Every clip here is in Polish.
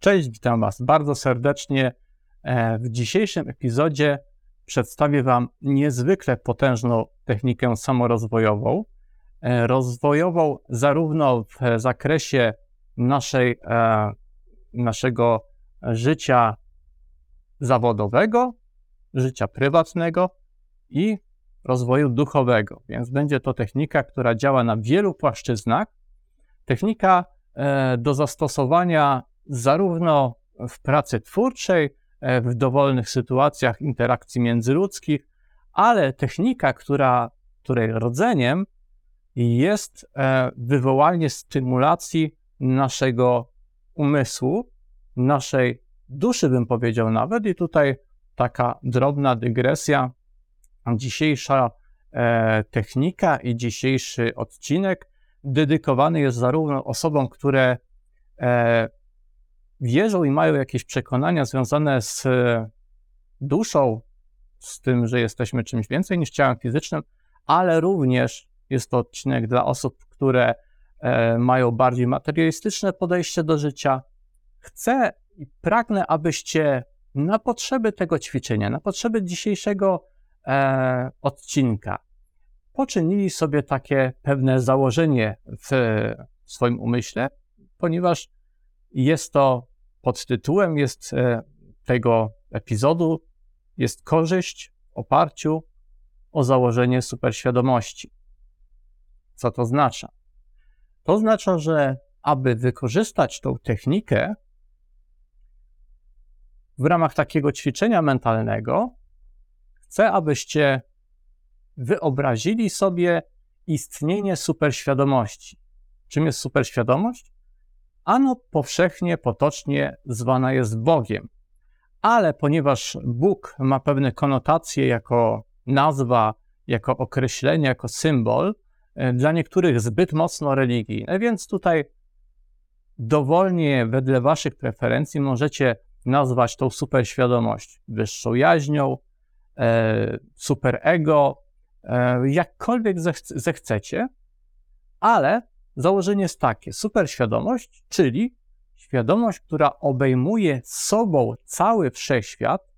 Cześć, witam Was bardzo serdecznie. E, w dzisiejszym epizodzie przedstawię Wam niezwykle potężną technikę samorozwojową. E, rozwojową zarówno w zakresie naszej, e, naszego życia zawodowego, życia prywatnego i rozwoju duchowego. Więc będzie to technika, która działa na wielu płaszczyznach. Technika do zastosowania zarówno w pracy twórczej, e, w dowolnych sytuacjach interakcji międzyludzkich, ale technika, która, której rodzeniem jest e, wywołanie stymulacji naszego umysłu, naszej duszy, bym powiedział nawet. I tutaj taka drobna dygresja. Dzisiejsza e, technika i dzisiejszy odcinek dedykowany jest zarówno osobom, które wierzą i mają jakieś przekonania związane z duszą, z tym, że jesteśmy czymś więcej niż ciałem fizycznym, ale również jest to odcinek dla osób, które e, mają bardziej materialistyczne podejście do życia. Chcę i pragnę, abyście na potrzeby tego ćwiczenia, na potrzeby dzisiejszego e, odcinka, poczynili sobie takie pewne założenie w swoim umyśle, ponieważ jest to podtytułem jest e, tego epizodu jest korzyść w oparciu o założenie superświadomości. Co to oznacza? To oznacza, że aby wykorzystać tą technikę w ramach takiego ćwiczenia mentalnego, chcę, abyście wyobrazili sobie istnienie superświadomości. Czym jest superświadomość? Ano powszechnie, potocznie zwana jest Bogiem. Ale ponieważ Bóg ma pewne konotacje jako nazwa, jako określenie, jako symbol, e, dla niektórych zbyt mocno religijne, więc tutaj dowolnie, wedle Waszych preferencji, możecie nazwać tą superświadomość wyższą jaźnią, e, superego, e, jakkolwiek zechcecie, ale Założenie jest takie: superświadomość, czyli świadomość, która obejmuje sobą cały wszechświat,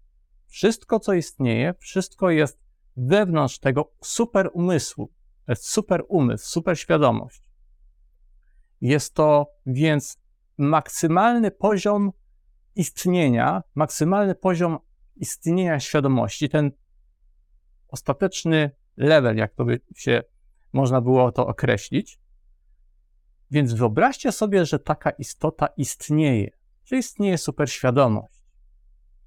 wszystko, co istnieje, wszystko jest wewnątrz tego super umysłu. To jest super umysł, super świadomość. Jest to więc maksymalny poziom istnienia, maksymalny poziom istnienia świadomości, ten ostateczny level, jak to by się można było to określić. Więc wyobraźcie sobie, że taka istota istnieje, że istnieje superświadomość.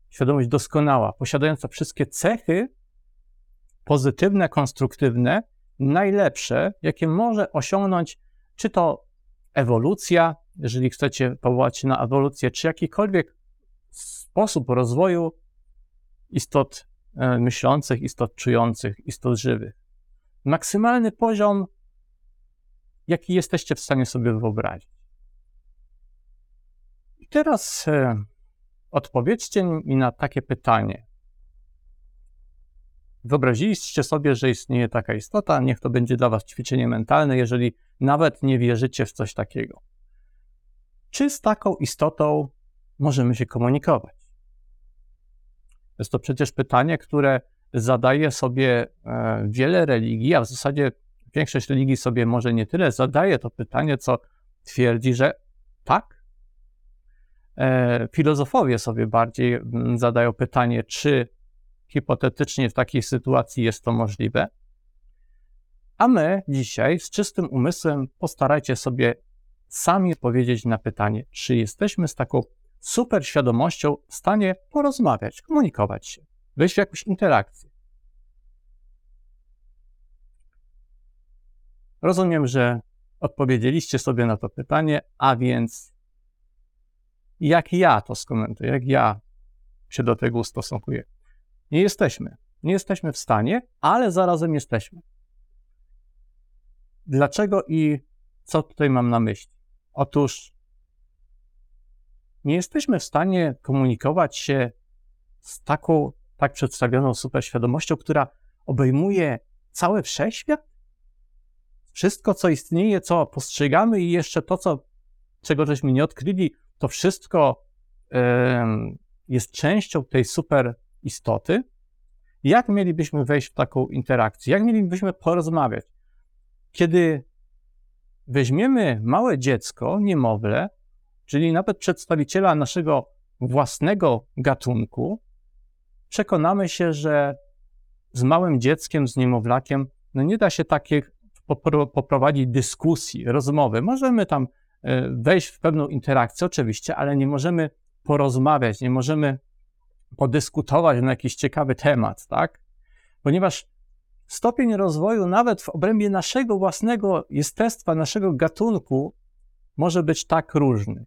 Świadomość doskonała, posiadająca wszystkie cechy pozytywne, konstruktywne, najlepsze, jakie może osiągnąć czy to ewolucja, jeżeli chcecie powołać się na ewolucję, czy jakikolwiek sposób rozwoju istot e, myślących, istot czujących, istot żywych. Maksymalny poziom jaki jesteście w stanie sobie wyobrazić. I teraz e, odpowiedzcie mi na takie pytanie. Wyobraziliście sobie, że istnieje taka istota, niech to będzie dla Was ćwiczenie mentalne, jeżeli nawet nie wierzycie w coś takiego. Czy z taką istotą możemy się komunikować? Jest to przecież pytanie, które zadaje sobie e, wiele religii, a w zasadzie większość religii sobie może nie tyle zadaje to pytanie, co twierdzi, że tak. E, filozofowie sobie bardziej mm, zadają pytanie, czy hipotetycznie w takiej sytuacji jest to możliwe. A my dzisiaj z czystym umysłem postarajcie sobie sami odpowiedzieć na pytanie, czy jesteśmy z taką super świadomością w stanie porozmawiać, komunikować się, wejść w jakąś interakcję. Rozumiem, że odpowiedzieliście sobie na to pytanie, a więc jak ja to skomentuję, jak ja się do tego ustosunkuję. Nie jesteśmy. Nie jesteśmy w stanie, ale zarazem jesteśmy. Dlaczego i co tutaj mam na myśli? Otóż nie jesteśmy w stanie komunikować się z taką, tak przedstawioną superświadomością, która obejmuje cały wszechświat? Wszystko, co istnieje, co postrzegamy i jeszcze to, co, czego żeśmy nie odkryli, to wszystko jest częścią tej super istoty, jak mielibyśmy wejść w taką interakcję? Jak mielibyśmy porozmawiać? Kiedy weźmiemy małe dziecko, niemowlę, czyli nawet przedstawiciela naszego własnego gatunku, przekonamy się, że z małym dzieckiem, z niemowlakiem, no nie da się takich poprowadzić dyskusji, rozmowy. Możemy tam e, wejść w pewną interakcję, oczywiście, ale nie możemy porozmawiać, nie możemy podyskutować na jakiś ciekawy temat, tak? Ponieważ stopień rozwoju nawet w obrębie naszego własnego jestestwa, naszego gatunku może być tak różny.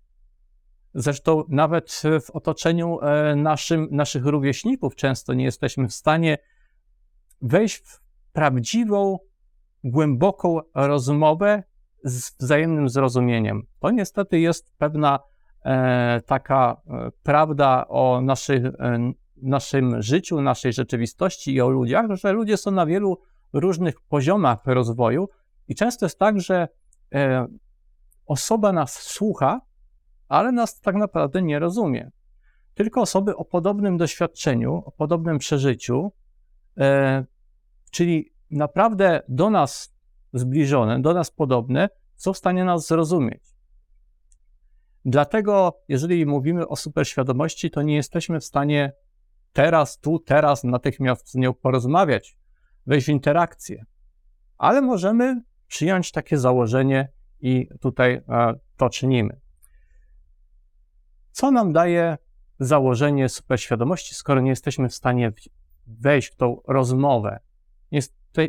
Zresztą nawet w otoczeniu e, naszym, naszych rówieśników często nie jesteśmy w stanie wejść w prawdziwą, głęboką rozmowę z wzajemnym zrozumieniem. To niestety jest pewna e, taka e, prawda o naszych, e, naszym życiu, naszej rzeczywistości i o ludziach, że ludzie są na wielu różnych poziomach rozwoju i często jest tak, że e, osoba nas słucha, ale nas tak naprawdę nie rozumie. Tylko osoby o podobnym doświadczeniu, o podobnym przeżyciu, e, czyli naprawdę do nas zbliżone, do nas podobne, są w stanie nas zrozumieć. Dlatego, jeżeli mówimy o superświadomości, to nie jesteśmy w stanie teraz, tu, teraz, natychmiast z nią porozmawiać, wejść w interakcję, ale możemy przyjąć takie założenie i tutaj e, to czynimy. Co nam daje założenie superświadomości, skoro nie jesteśmy w stanie wejść w tą rozmowę? Nie,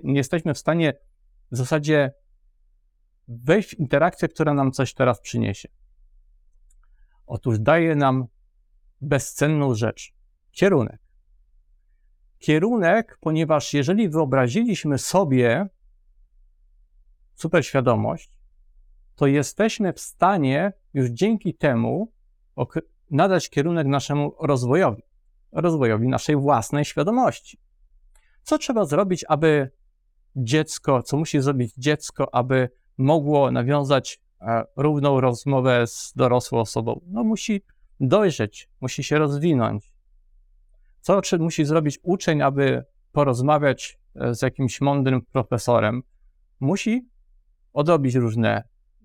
nie jesteśmy w stanie w zasadzie wejść w interakcję, która nam coś teraz przyniesie. Otóż daje nam bezcenną rzecz kierunek. Kierunek, ponieważ jeżeli wyobraziliśmy sobie superświadomość, to jesteśmy w stanie już dzięki temu nadać kierunek naszemu rozwojowi, rozwojowi naszej własnej świadomości. Co trzeba zrobić, aby dziecko, co musi zrobić dziecko, aby mogło nawiązać e, równą rozmowę z dorosłą osobą? No, musi dojrzeć, musi się rozwinąć. Co musi zrobić uczeń, aby porozmawiać e, z jakimś mądrym profesorem? Musi odrobić różne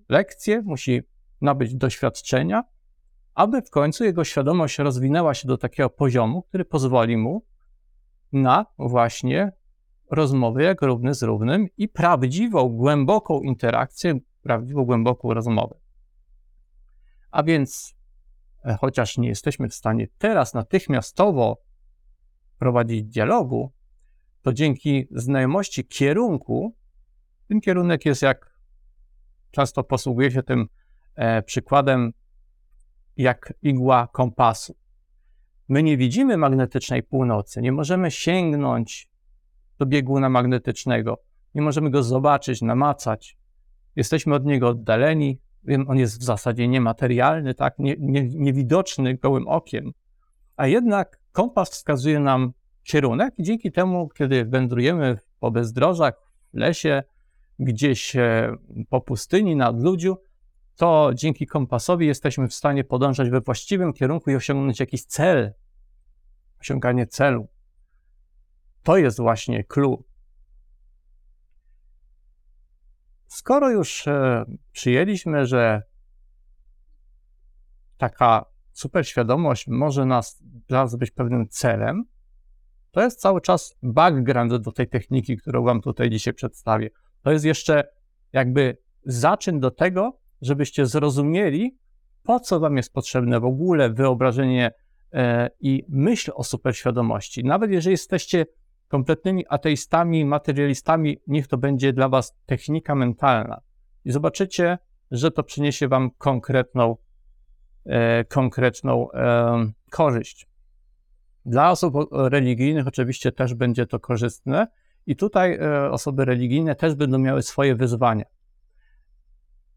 lekcje, musi nabyć doświadczenia, aby w końcu jego świadomość rozwinęła się do takiego poziomu, który pozwoli mu na właśnie rozmowy jak równy z równym i prawdziwą, głęboką interakcję, prawdziwą, głęboką rozmowę. A więc, e, chociaż nie jesteśmy w stanie teraz natychmiastowo prowadzić dialogu, to dzięki znajomości kierunku, ten kierunek jest jak często posługuje się tym e, przykładem, jak igła kompasu. My nie widzimy magnetycznej północy, nie możemy sięgnąć do bieguna magnetycznego, nie możemy go zobaczyć, namacać. Jesteśmy od niego oddaleni, on jest w zasadzie niematerialny, tak, nie, nie, niewidoczny gołym okiem, a jednak kompas wskazuje nam kierunek i dzięki temu, kiedy wędrujemy po bezdrożach, w lesie, gdzieś e, po pustyni, na odludziu, to dzięki kompasowi jesteśmy w stanie podążać we właściwym kierunku i osiągnąć jakiś cel, osiąganie celu. To jest właśnie clue. Skoro już e, przyjęliśmy, że taka superświadomość może nas, nas być pewnym celem, to jest cały czas background do tej techniki, którą Wam tutaj dzisiaj przedstawię. To jest jeszcze jakby zaczyn do tego, żebyście zrozumieli, po co Wam jest potrzebne w ogóle wyobrażenie e, i myśl o superświadomości. Nawet jeżeli jesteście kompletnymi ateistami, materialistami, niech to będzie dla Was technika mentalna. I zobaczycie, że to przyniesie Wam konkretną, e, konkretną e, korzyść. Dla osób religijnych oczywiście też będzie to korzystne, i tutaj osoby religijne też będą miały swoje wyzwania.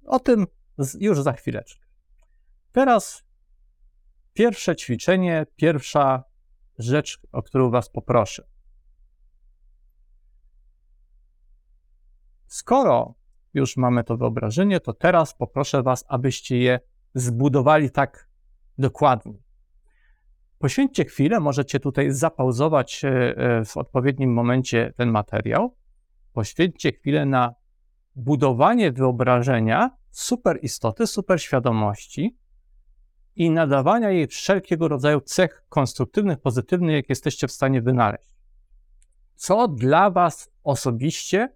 O tym już za chwileczkę. Teraz pierwsze ćwiczenie, pierwsza rzecz, o którą Was poproszę. Skoro już mamy to wyobrażenie, to teraz poproszę Was, abyście je zbudowali tak dokładnie. Poświęćcie chwilę, możecie tutaj zapauzować e, e, w odpowiednim momencie ten materiał. Poświęćcie chwilę na budowanie wyobrażenia super istoty, super świadomości i nadawania jej wszelkiego rodzaju cech konstruktywnych, pozytywnych, jak jesteście w stanie wynaleźć. Co dla Was osobiście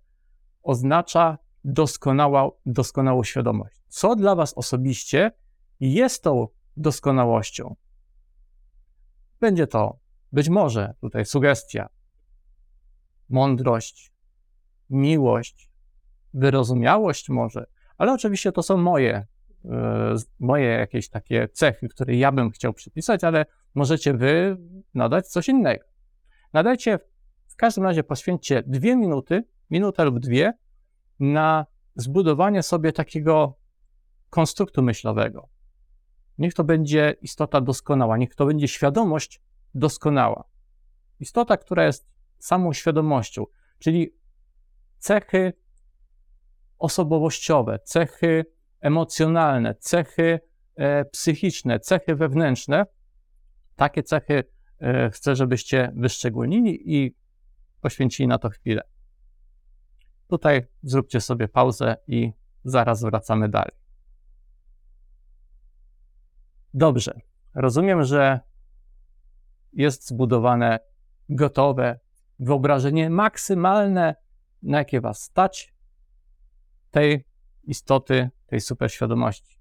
oznacza doskonała, doskonałą świadomość? Co dla Was osobiście jest tą doskonałością? Będzie to być może tutaj sugestia, mądrość, miłość, wyrozumiałość może, ale oczywiście to są moje, e, moje jakieś takie cechy, które ja bym chciał przypisać, ale możecie wy nadać coś innego. Nadajcie, w każdym razie poświęćcie dwie minuty, minutę lub dwie, na zbudowanie sobie takiego konstruktu myślowego. Niech to będzie istota doskonała, niech to będzie świadomość doskonała. Istota, która jest samą świadomością, czyli cechy osobowościowe, cechy emocjonalne, cechy e, psychiczne, cechy wewnętrzne. Takie cechy e, chcę, żebyście wyszczególnili i poświęcili na to chwilę. Tutaj zróbcie sobie pauzę i zaraz wracamy dalej. Dobrze. Rozumiem, że jest zbudowane gotowe wyobrażenie maksymalne, na jakie Was stać, tej istoty, tej superświadomości.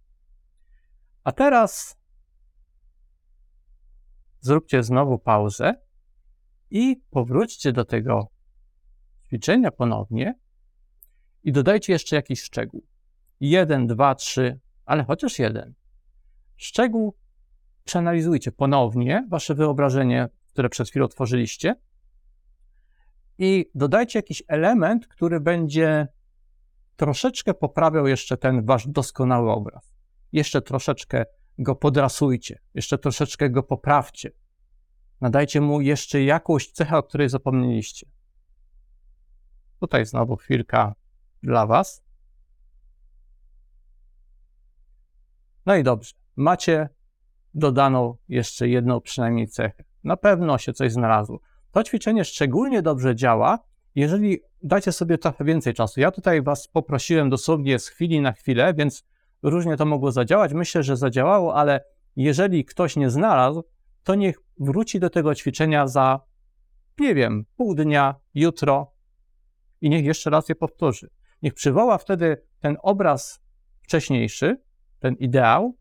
A teraz zróbcie znowu pauzę i powróćcie do tego ćwiczenia ponownie i dodajcie jeszcze jakiś szczegół. Jeden, dwa, trzy, ale chociaż jeden. Szczegół przeanalizujcie ponownie wasze wyobrażenie, które przed chwilą tworzyliście i dodajcie jakiś element, który będzie troszeczkę poprawiał jeszcze ten wasz doskonały obraz. Jeszcze troszeczkę go podrasujcie, jeszcze troszeczkę go poprawcie. Nadajcie mu jeszcze jakąś cechę, o której zapomnieliście. Tutaj znowu chwilka dla Was. No i dobrze. Macie dodaną jeszcze jedną przynajmniej cechę. Na pewno się coś znalazło. To ćwiczenie szczególnie dobrze działa, jeżeli dacie sobie trochę więcej czasu. Ja tutaj Was poprosiłem dosłownie z chwili na chwilę, więc różnie to mogło zadziałać. Myślę, że zadziałało, ale jeżeli ktoś nie znalazł, to niech wróci do tego ćwiczenia za, nie wiem, pół dnia, jutro i niech jeszcze raz je powtórzy. Niech przywoła wtedy ten obraz wcześniejszy, ten ideał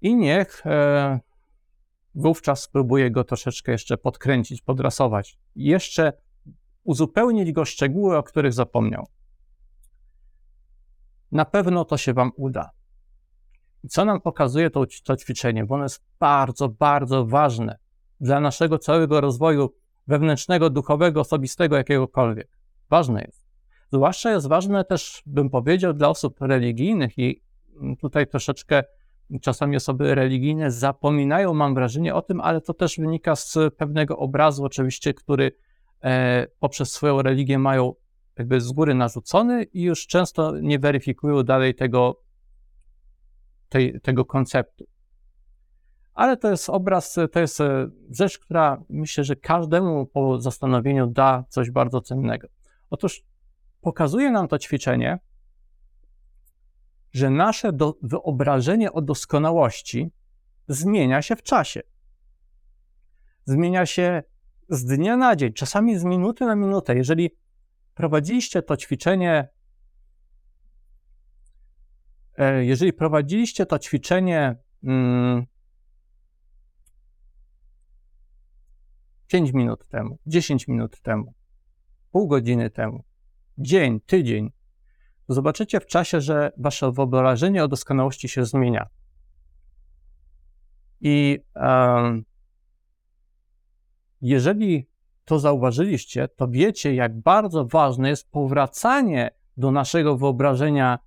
i niech e, wówczas spróbuje go troszeczkę jeszcze podkręcić, podrasować. Jeszcze uzupełnić go szczegóły, o których zapomniał. Na pewno to się Wam uda. I co nam pokazuje to, to ćwiczenie? Bo ono jest bardzo, bardzo ważne dla naszego całego rozwoju wewnętrznego, duchowego, osobistego, jakiegokolwiek. Ważne jest. Zwłaszcza jest ważne też, bym powiedział, dla osób religijnych i tutaj troszeczkę czasami osoby religijne zapominają, mam wrażenie, o tym, ale to też wynika z pewnego obrazu, oczywiście, który poprzez swoją religię mają jakby z góry narzucony i już często nie weryfikują dalej tego, tej, tego konceptu. Ale to jest obraz, to jest e, rzecz, która myślę, że każdemu po zastanowieniu da coś bardzo cennego. Otóż pokazuje nam to ćwiczenie, że nasze do, wyobrażenie o doskonałości zmienia się w czasie. Zmienia się z dnia na dzień, czasami z minuty na minutę. Jeżeli prowadziliście to ćwiczenie, e, jeżeli prowadziliście to ćwiczenie hmm, 5 minut temu, 10 minut temu, pół godziny temu, dzień, tydzień, zobaczycie w czasie, że wasze wyobrażenie o doskonałości się zmienia. I um, jeżeli to zauważyliście, to wiecie, jak bardzo ważne jest powracanie do naszego wyobrażenia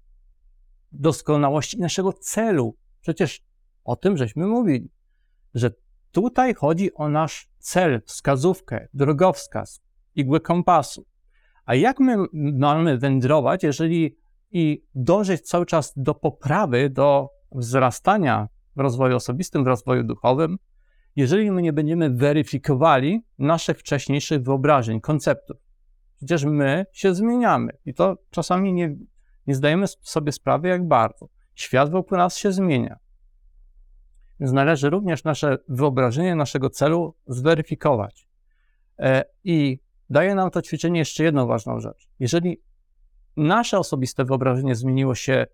doskonałości i naszego celu. Przecież o tym żeśmy mówili, że tutaj chodzi o nasz cel, wskazówkę, drogowskaz, igłę kompasu. A jak my mamy wędrować, jeżeli i dążyć cały czas do poprawy, do wzrastania w rozwoju osobistym, w rozwoju duchowym, jeżeli my nie będziemy weryfikowali naszych wcześniejszych wyobrażeń, konceptów. Przecież my się zmieniamy i to czasami nie, nie zdajemy sobie sprawy, jak bardzo. Świat wokół nas się zmienia. Więc należy również nasze wyobrażenie naszego celu zweryfikować. E, I daje nam to ćwiczenie jeszcze jedną ważną rzecz. Jeżeli nasze osobiste wyobrażenie zmieniło się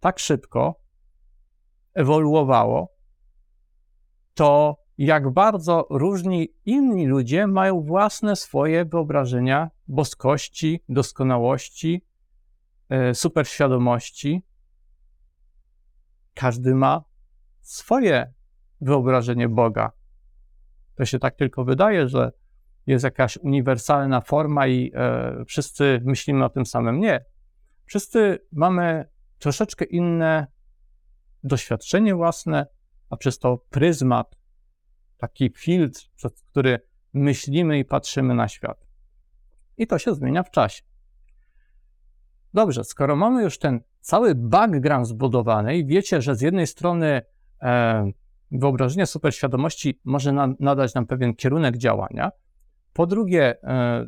tak szybko, ewoluowało, to jak bardzo różni inni ludzie mają własne swoje wyobrażenia boskości, doskonałości, e, superświadomości. Każdy ma swoje wyobrażenie Boga. To się tak tylko wydaje, że jest jakaś uniwersalna forma i e, wszyscy myślimy o tym samym. Nie. Wszyscy mamy troszeczkę inne doświadczenie własne, a przez to pryzmat, taki filtr, przez który myślimy i patrzymy na świat. I to się zmienia w czasie. Dobrze, skoro mamy już ten cały background zbudowany i wiecie, że z jednej strony e, wyobrażenie superświadomości może na, nadać nam pewien kierunek działania, po drugie, e,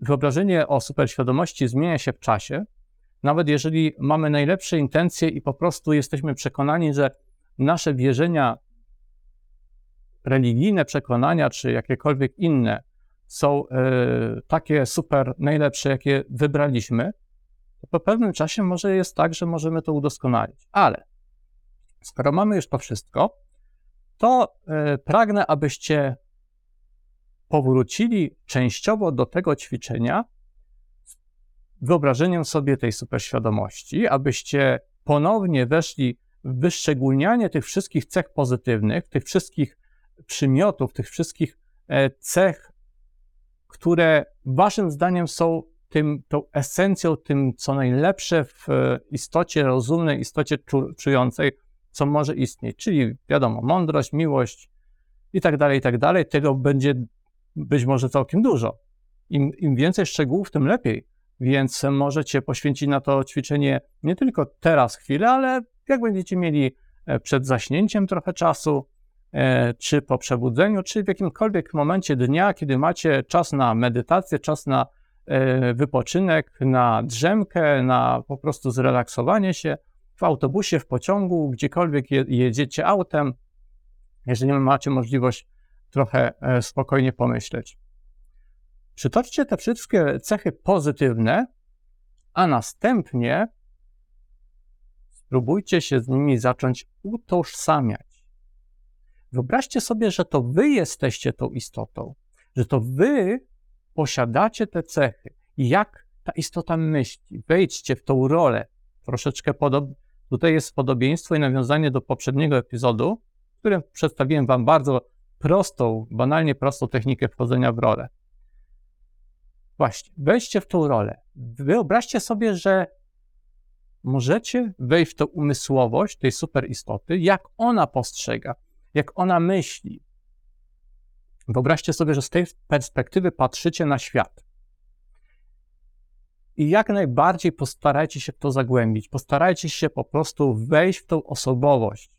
wyobrażenie o superświadomości zmienia się w czasie, nawet jeżeli mamy najlepsze intencje i po prostu jesteśmy przekonani, że nasze wierzenia religijne, przekonania czy jakiekolwiek inne są e, takie super, najlepsze, jakie wybraliśmy, to po pewnym czasie może jest tak, że możemy to udoskonalić. Ale skoro mamy już to wszystko, to e, pragnę, abyście powrócili częściowo do tego ćwiczenia wyobrażeniem sobie tej superświadomości, abyście ponownie weszli w wyszczególnianie tych wszystkich cech pozytywnych, tych wszystkich przymiotów, tych wszystkich e, cech, które waszym zdaniem są tym, tą esencją, tym, co najlepsze w e, istocie rozumnej, istocie czującej, co może istnieć. Czyli wiadomo, mądrość, miłość i tak dalej, i tak dalej. Tego będzie być może całkiem dużo. Im, Im więcej szczegółów, tym lepiej. Więc możecie poświęcić na to ćwiczenie nie tylko teraz chwilę, ale jak będziecie mieli e, przed zaśnięciem trochę czasu, czy po przebudzeniu, czy w jakimkolwiek momencie dnia, kiedy macie czas na medytację, czas na e, wypoczynek, na drzemkę, na po prostu zrelaksowanie się w autobusie, w pociągu, gdziekolwiek jedziecie autem, jeżeli macie możliwość trochę e, spokojnie pomyśleć. Przytoczcie te wszystkie cechy pozytywne, a następnie spróbujcie się z nimi zacząć utożsamiać. Wyobraźcie sobie, że to wy jesteście tą istotą, że to wy posiadacie te cechy i jak ta istota myśli. Wejdźcie w tą rolę. Troszeczkę podobnie. Tutaj jest podobieństwo i nawiązanie do poprzedniego epizodu, w którym przedstawiłem Wam bardzo prostą, banalnie prostą technikę wchodzenia w rolę. Właśnie, wejdźcie w tą rolę. Wyobraźcie sobie, że możecie wejść w tą umysłowość tej super istoty, jak ona postrzega, jak ona myśli. Wyobraźcie sobie, że z tej perspektywy patrzycie na świat. I jak najbardziej postarajcie się w to zagłębić. Postarajcie się po prostu wejść w tą osobowość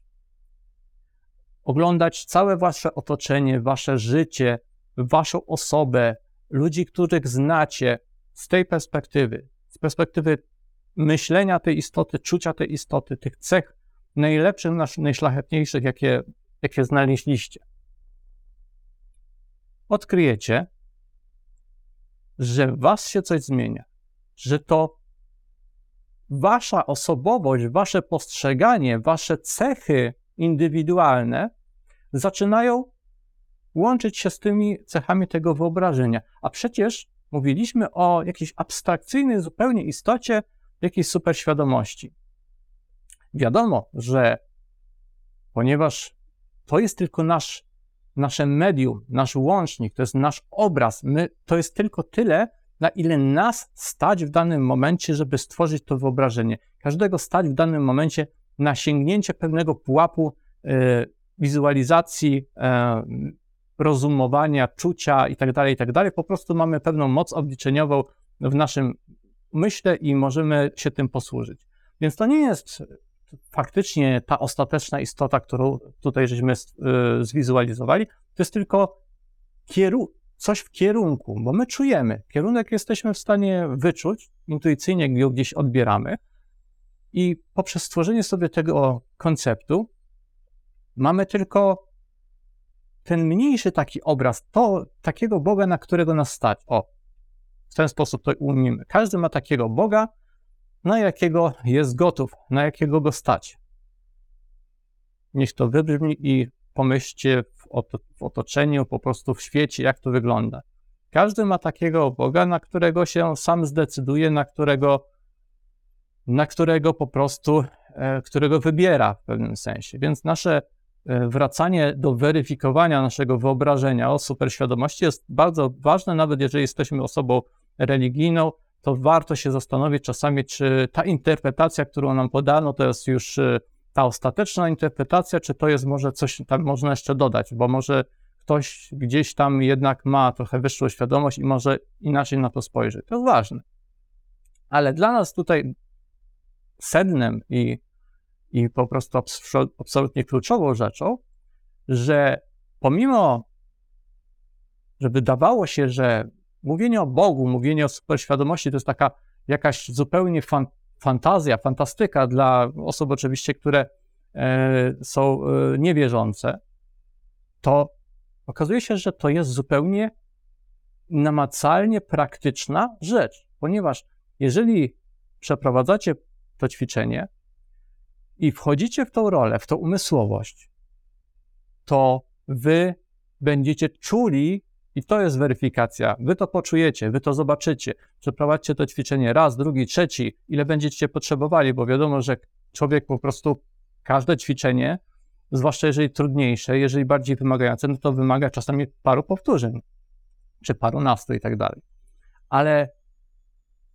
oglądać całe wasze otoczenie, wasze życie, waszą osobę, ludzi, których znacie z tej perspektywy, z perspektywy myślenia tej istoty, czucia tej istoty, tych cech najlepszych, najszlachetniejszych, jakie, jakie znaleźliście. Odkryjecie, że w was się coś zmienia, że to wasza osobowość, wasze postrzeganie, wasze cechy indywidualne zaczynają łączyć się z tymi cechami tego wyobrażenia. A przecież mówiliśmy o jakiejś abstrakcyjnej zupełnie istocie, jakiejś superświadomości. Wiadomo, że ponieważ to jest tylko nasz, nasze medium, nasz łącznik, to jest nasz obraz, my, to jest tylko tyle, na ile nas stać w danym momencie, żeby stworzyć to wyobrażenie. Każdego stać w danym momencie na sięgnięcie pewnego pułapu e, wizualizacji, e, rozumowania, czucia itd., tak itd. Tak po prostu mamy pewną moc obliczeniową w naszym myśle i możemy się tym posłużyć. Więc to nie jest faktycznie ta ostateczna istota, którą tutaj żeśmy y, zwizualizowali, to jest tylko kieru coś w kierunku, bo my czujemy. Kierunek jesteśmy w stanie wyczuć, intuicyjnie go gdzieś odbieramy i poprzez stworzenie sobie tego konceptu mamy tylko ten mniejszy taki obraz, to takiego Boga, na którego nas stać. O, w ten sposób to ujmijmy. Każdy ma takiego Boga, na jakiego jest gotów, na jakiego go stać. Niech to wybrzmi i pomyślcie w, otoczeniu, po prostu w świecie, jak to wygląda. Każdy ma takiego Boga, na którego się sam zdecyduje, na którego, na którego po prostu, e, którego wybiera w pewnym sensie. Więc nasze e, wracanie do weryfikowania naszego wyobrażenia o superświadomości jest bardzo ważne, nawet jeżeli jesteśmy osobą religijną, to warto się zastanowić czasami, czy ta interpretacja, którą nam podano, to jest już e, ta ostateczna interpretacja, czy to jest może coś tam można jeszcze dodać, bo może ktoś gdzieś tam jednak ma trochę wyższą świadomość i może inaczej na to spojrzeć. To jest ważne. Ale dla nas tutaj sednem i, i po prostu absolutnie kluczową rzeczą, że pomimo, że wydawało się, że mówienie o Bogu, mówienie o superświadomości to jest taka jakaś zupełnie fan, fantazja, fantastyka dla osób oczywiście, które e, są e, niewierzące, to okazuje się, że to jest zupełnie namacalnie praktyczna rzecz, ponieważ jeżeli przeprowadzacie to ćwiczenie i wchodzicie w tą rolę, w tą umysłowość, to wy będziecie czuli i to jest weryfikacja. Wy to poczujecie, wy to zobaczycie. Przeprowadźcie to ćwiczenie raz, drugi, trzeci, ile będziecie potrzebowali, bo wiadomo, że człowiek po prostu każde ćwiczenie, zwłaszcza jeżeli trudniejsze, jeżeli bardziej wymagające, no to wymaga czasami paru powtórzeń, czy parunastu i tak dalej. Ale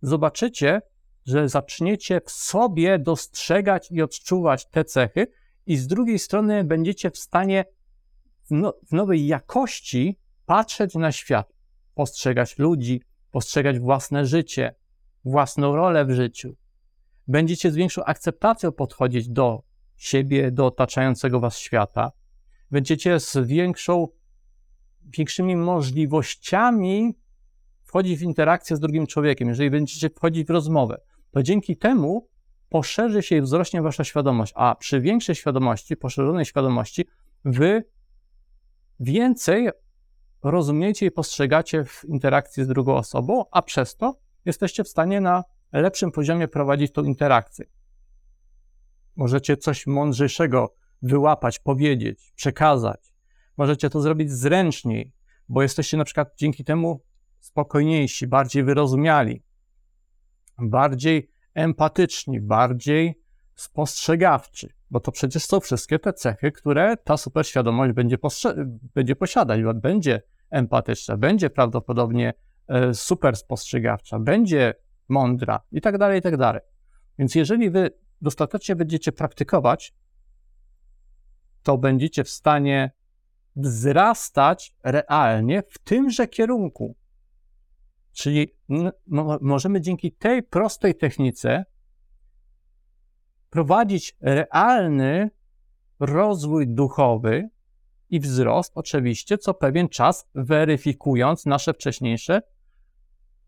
zobaczycie, że zaczniecie w sobie dostrzegać i odczuwać te cechy, i z drugiej strony będziecie w stanie w, no, w nowej jakości patrzeć na świat, postrzegać ludzi, postrzegać własne życie, własną rolę w życiu. Będziecie z większą akceptacją podchodzić do siebie, do otaczającego was świata. Będziecie z większą, większymi możliwościami wchodzić w interakcję z drugim człowiekiem. Jeżeli będziecie wchodzić w rozmowę, to dzięki temu poszerzy się i wzrośnie wasza świadomość, a przy większej świadomości, poszerzonej świadomości, wy więcej rozumiecie i postrzegacie w interakcji z drugą osobą, a przez to jesteście w stanie na lepszym poziomie prowadzić tą interakcję. Możecie coś mądrzejszego wyłapać, powiedzieć, przekazać. Możecie to zrobić zręczniej, bo jesteście na przykład dzięki temu spokojniejsi, bardziej wyrozumiali, bardziej empatyczni, bardziej spostrzegawczy, bo to przecież są wszystkie te cechy, które ta superświadomość będzie, będzie posiadać, będzie empatyczna, będzie prawdopodobnie e, super spostrzegawcza, będzie mądra i tak dalej, i tak dalej. Więc jeżeli wy dostatecznie będziecie praktykować, to będziecie w stanie wzrastać realnie w tymże kierunku. Czyli możemy dzięki tej prostej technice prowadzić realny rozwój duchowy i wzrost, oczywiście, co pewien czas weryfikując nasze wcześniejsze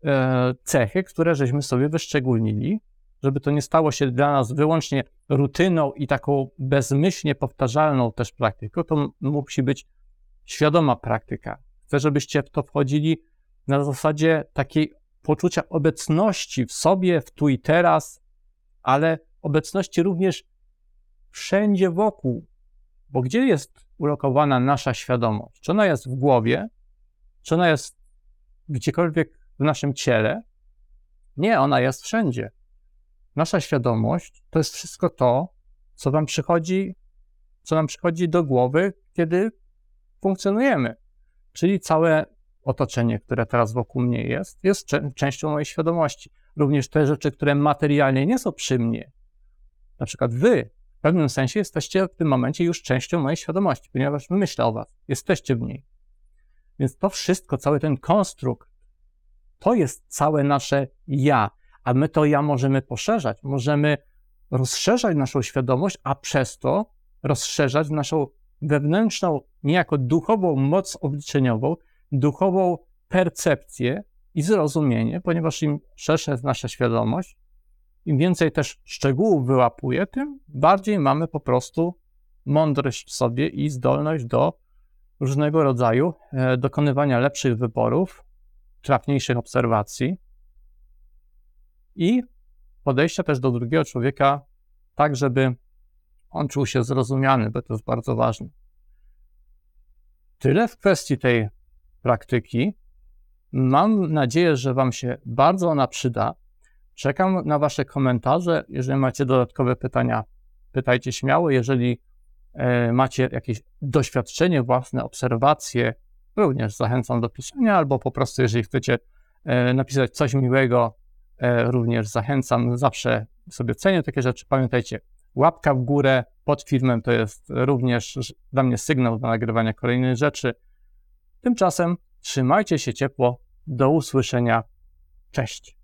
e, cechy, które żeśmy sobie wyszczególnili, żeby to nie stało się dla nas wyłącznie rutyną i taką bezmyślnie powtarzalną też praktyką, to musi być świadoma praktyka. Chcę, żebyście w to wchodzili na zasadzie takiej poczucia obecności w sobie, w tu i teraz, ale obecności również wszędzie wokół. Bo gdzie jest ulokowana nasza świadomość? Czy ona jest w głowie? Czy ona jest gdziekolwiek w naszym ciele? Nie, ona jest wszędzie. Nasza świadomość to jest wszystko to, co nam przychodzi, co nam przychodzi do głowy, kiedy funkcjonujemy. Czyli całe otoczenie, które teraz wokół mnie jest, jest częścią mojej świadomości. Również te rzeczy, które materialnie nie są przy mnie, na przykład wy w pewnym sensie jesteście w tym momencie już częścią mojej świadomości, ponieważ myślę o was, jesteście w niej. Więc to wszystko, cały ten konstrukt, to jest całe nasze ja, a my to ja możemy poszerzać, możemy rozszerzać naszą świadomość, a przez to rozszerzać naszą wewnętrzną, niejako duchową moc obliczeniową, duchową percepcję i zrozumienie, ponieważ im szersza jest nasza świadomość, im więcej też szczegółów wyłapuje, tym bardziej mamy po prostu mądrość w sobie i zdolność do różnego rodzaju e, dokonywania lepszych wyborów, trafniejszych obserwacji i podejścia też do drugiego człowieka tak, żeby on czuł się zrozumiany, bo to jest bardzo ważne. Tyle w kwestii tej praktyki. Mam nadzieję, że Wam się bardzo ona przyda. Czekam na Wasze komentarze. Jeżeli macie dodatkowe pytania, pytajcie śmiało. Jeżeli e, macie jakieś doświadczenie własne, obserwacje, również zachęcam do pisania, albo po prostu, jeżeli chcecie e, napisać coś miłego, e, również zachęcam. Zawsze sobie cenię takie rzeczy. Pamiętajcie, łapka w górę pod filmem to jest również dla mnie sygnał do nagrywania kolejnych rzeczy. Tymczasem trzymajcie się ciepło. Do usłyszenia. Cześć.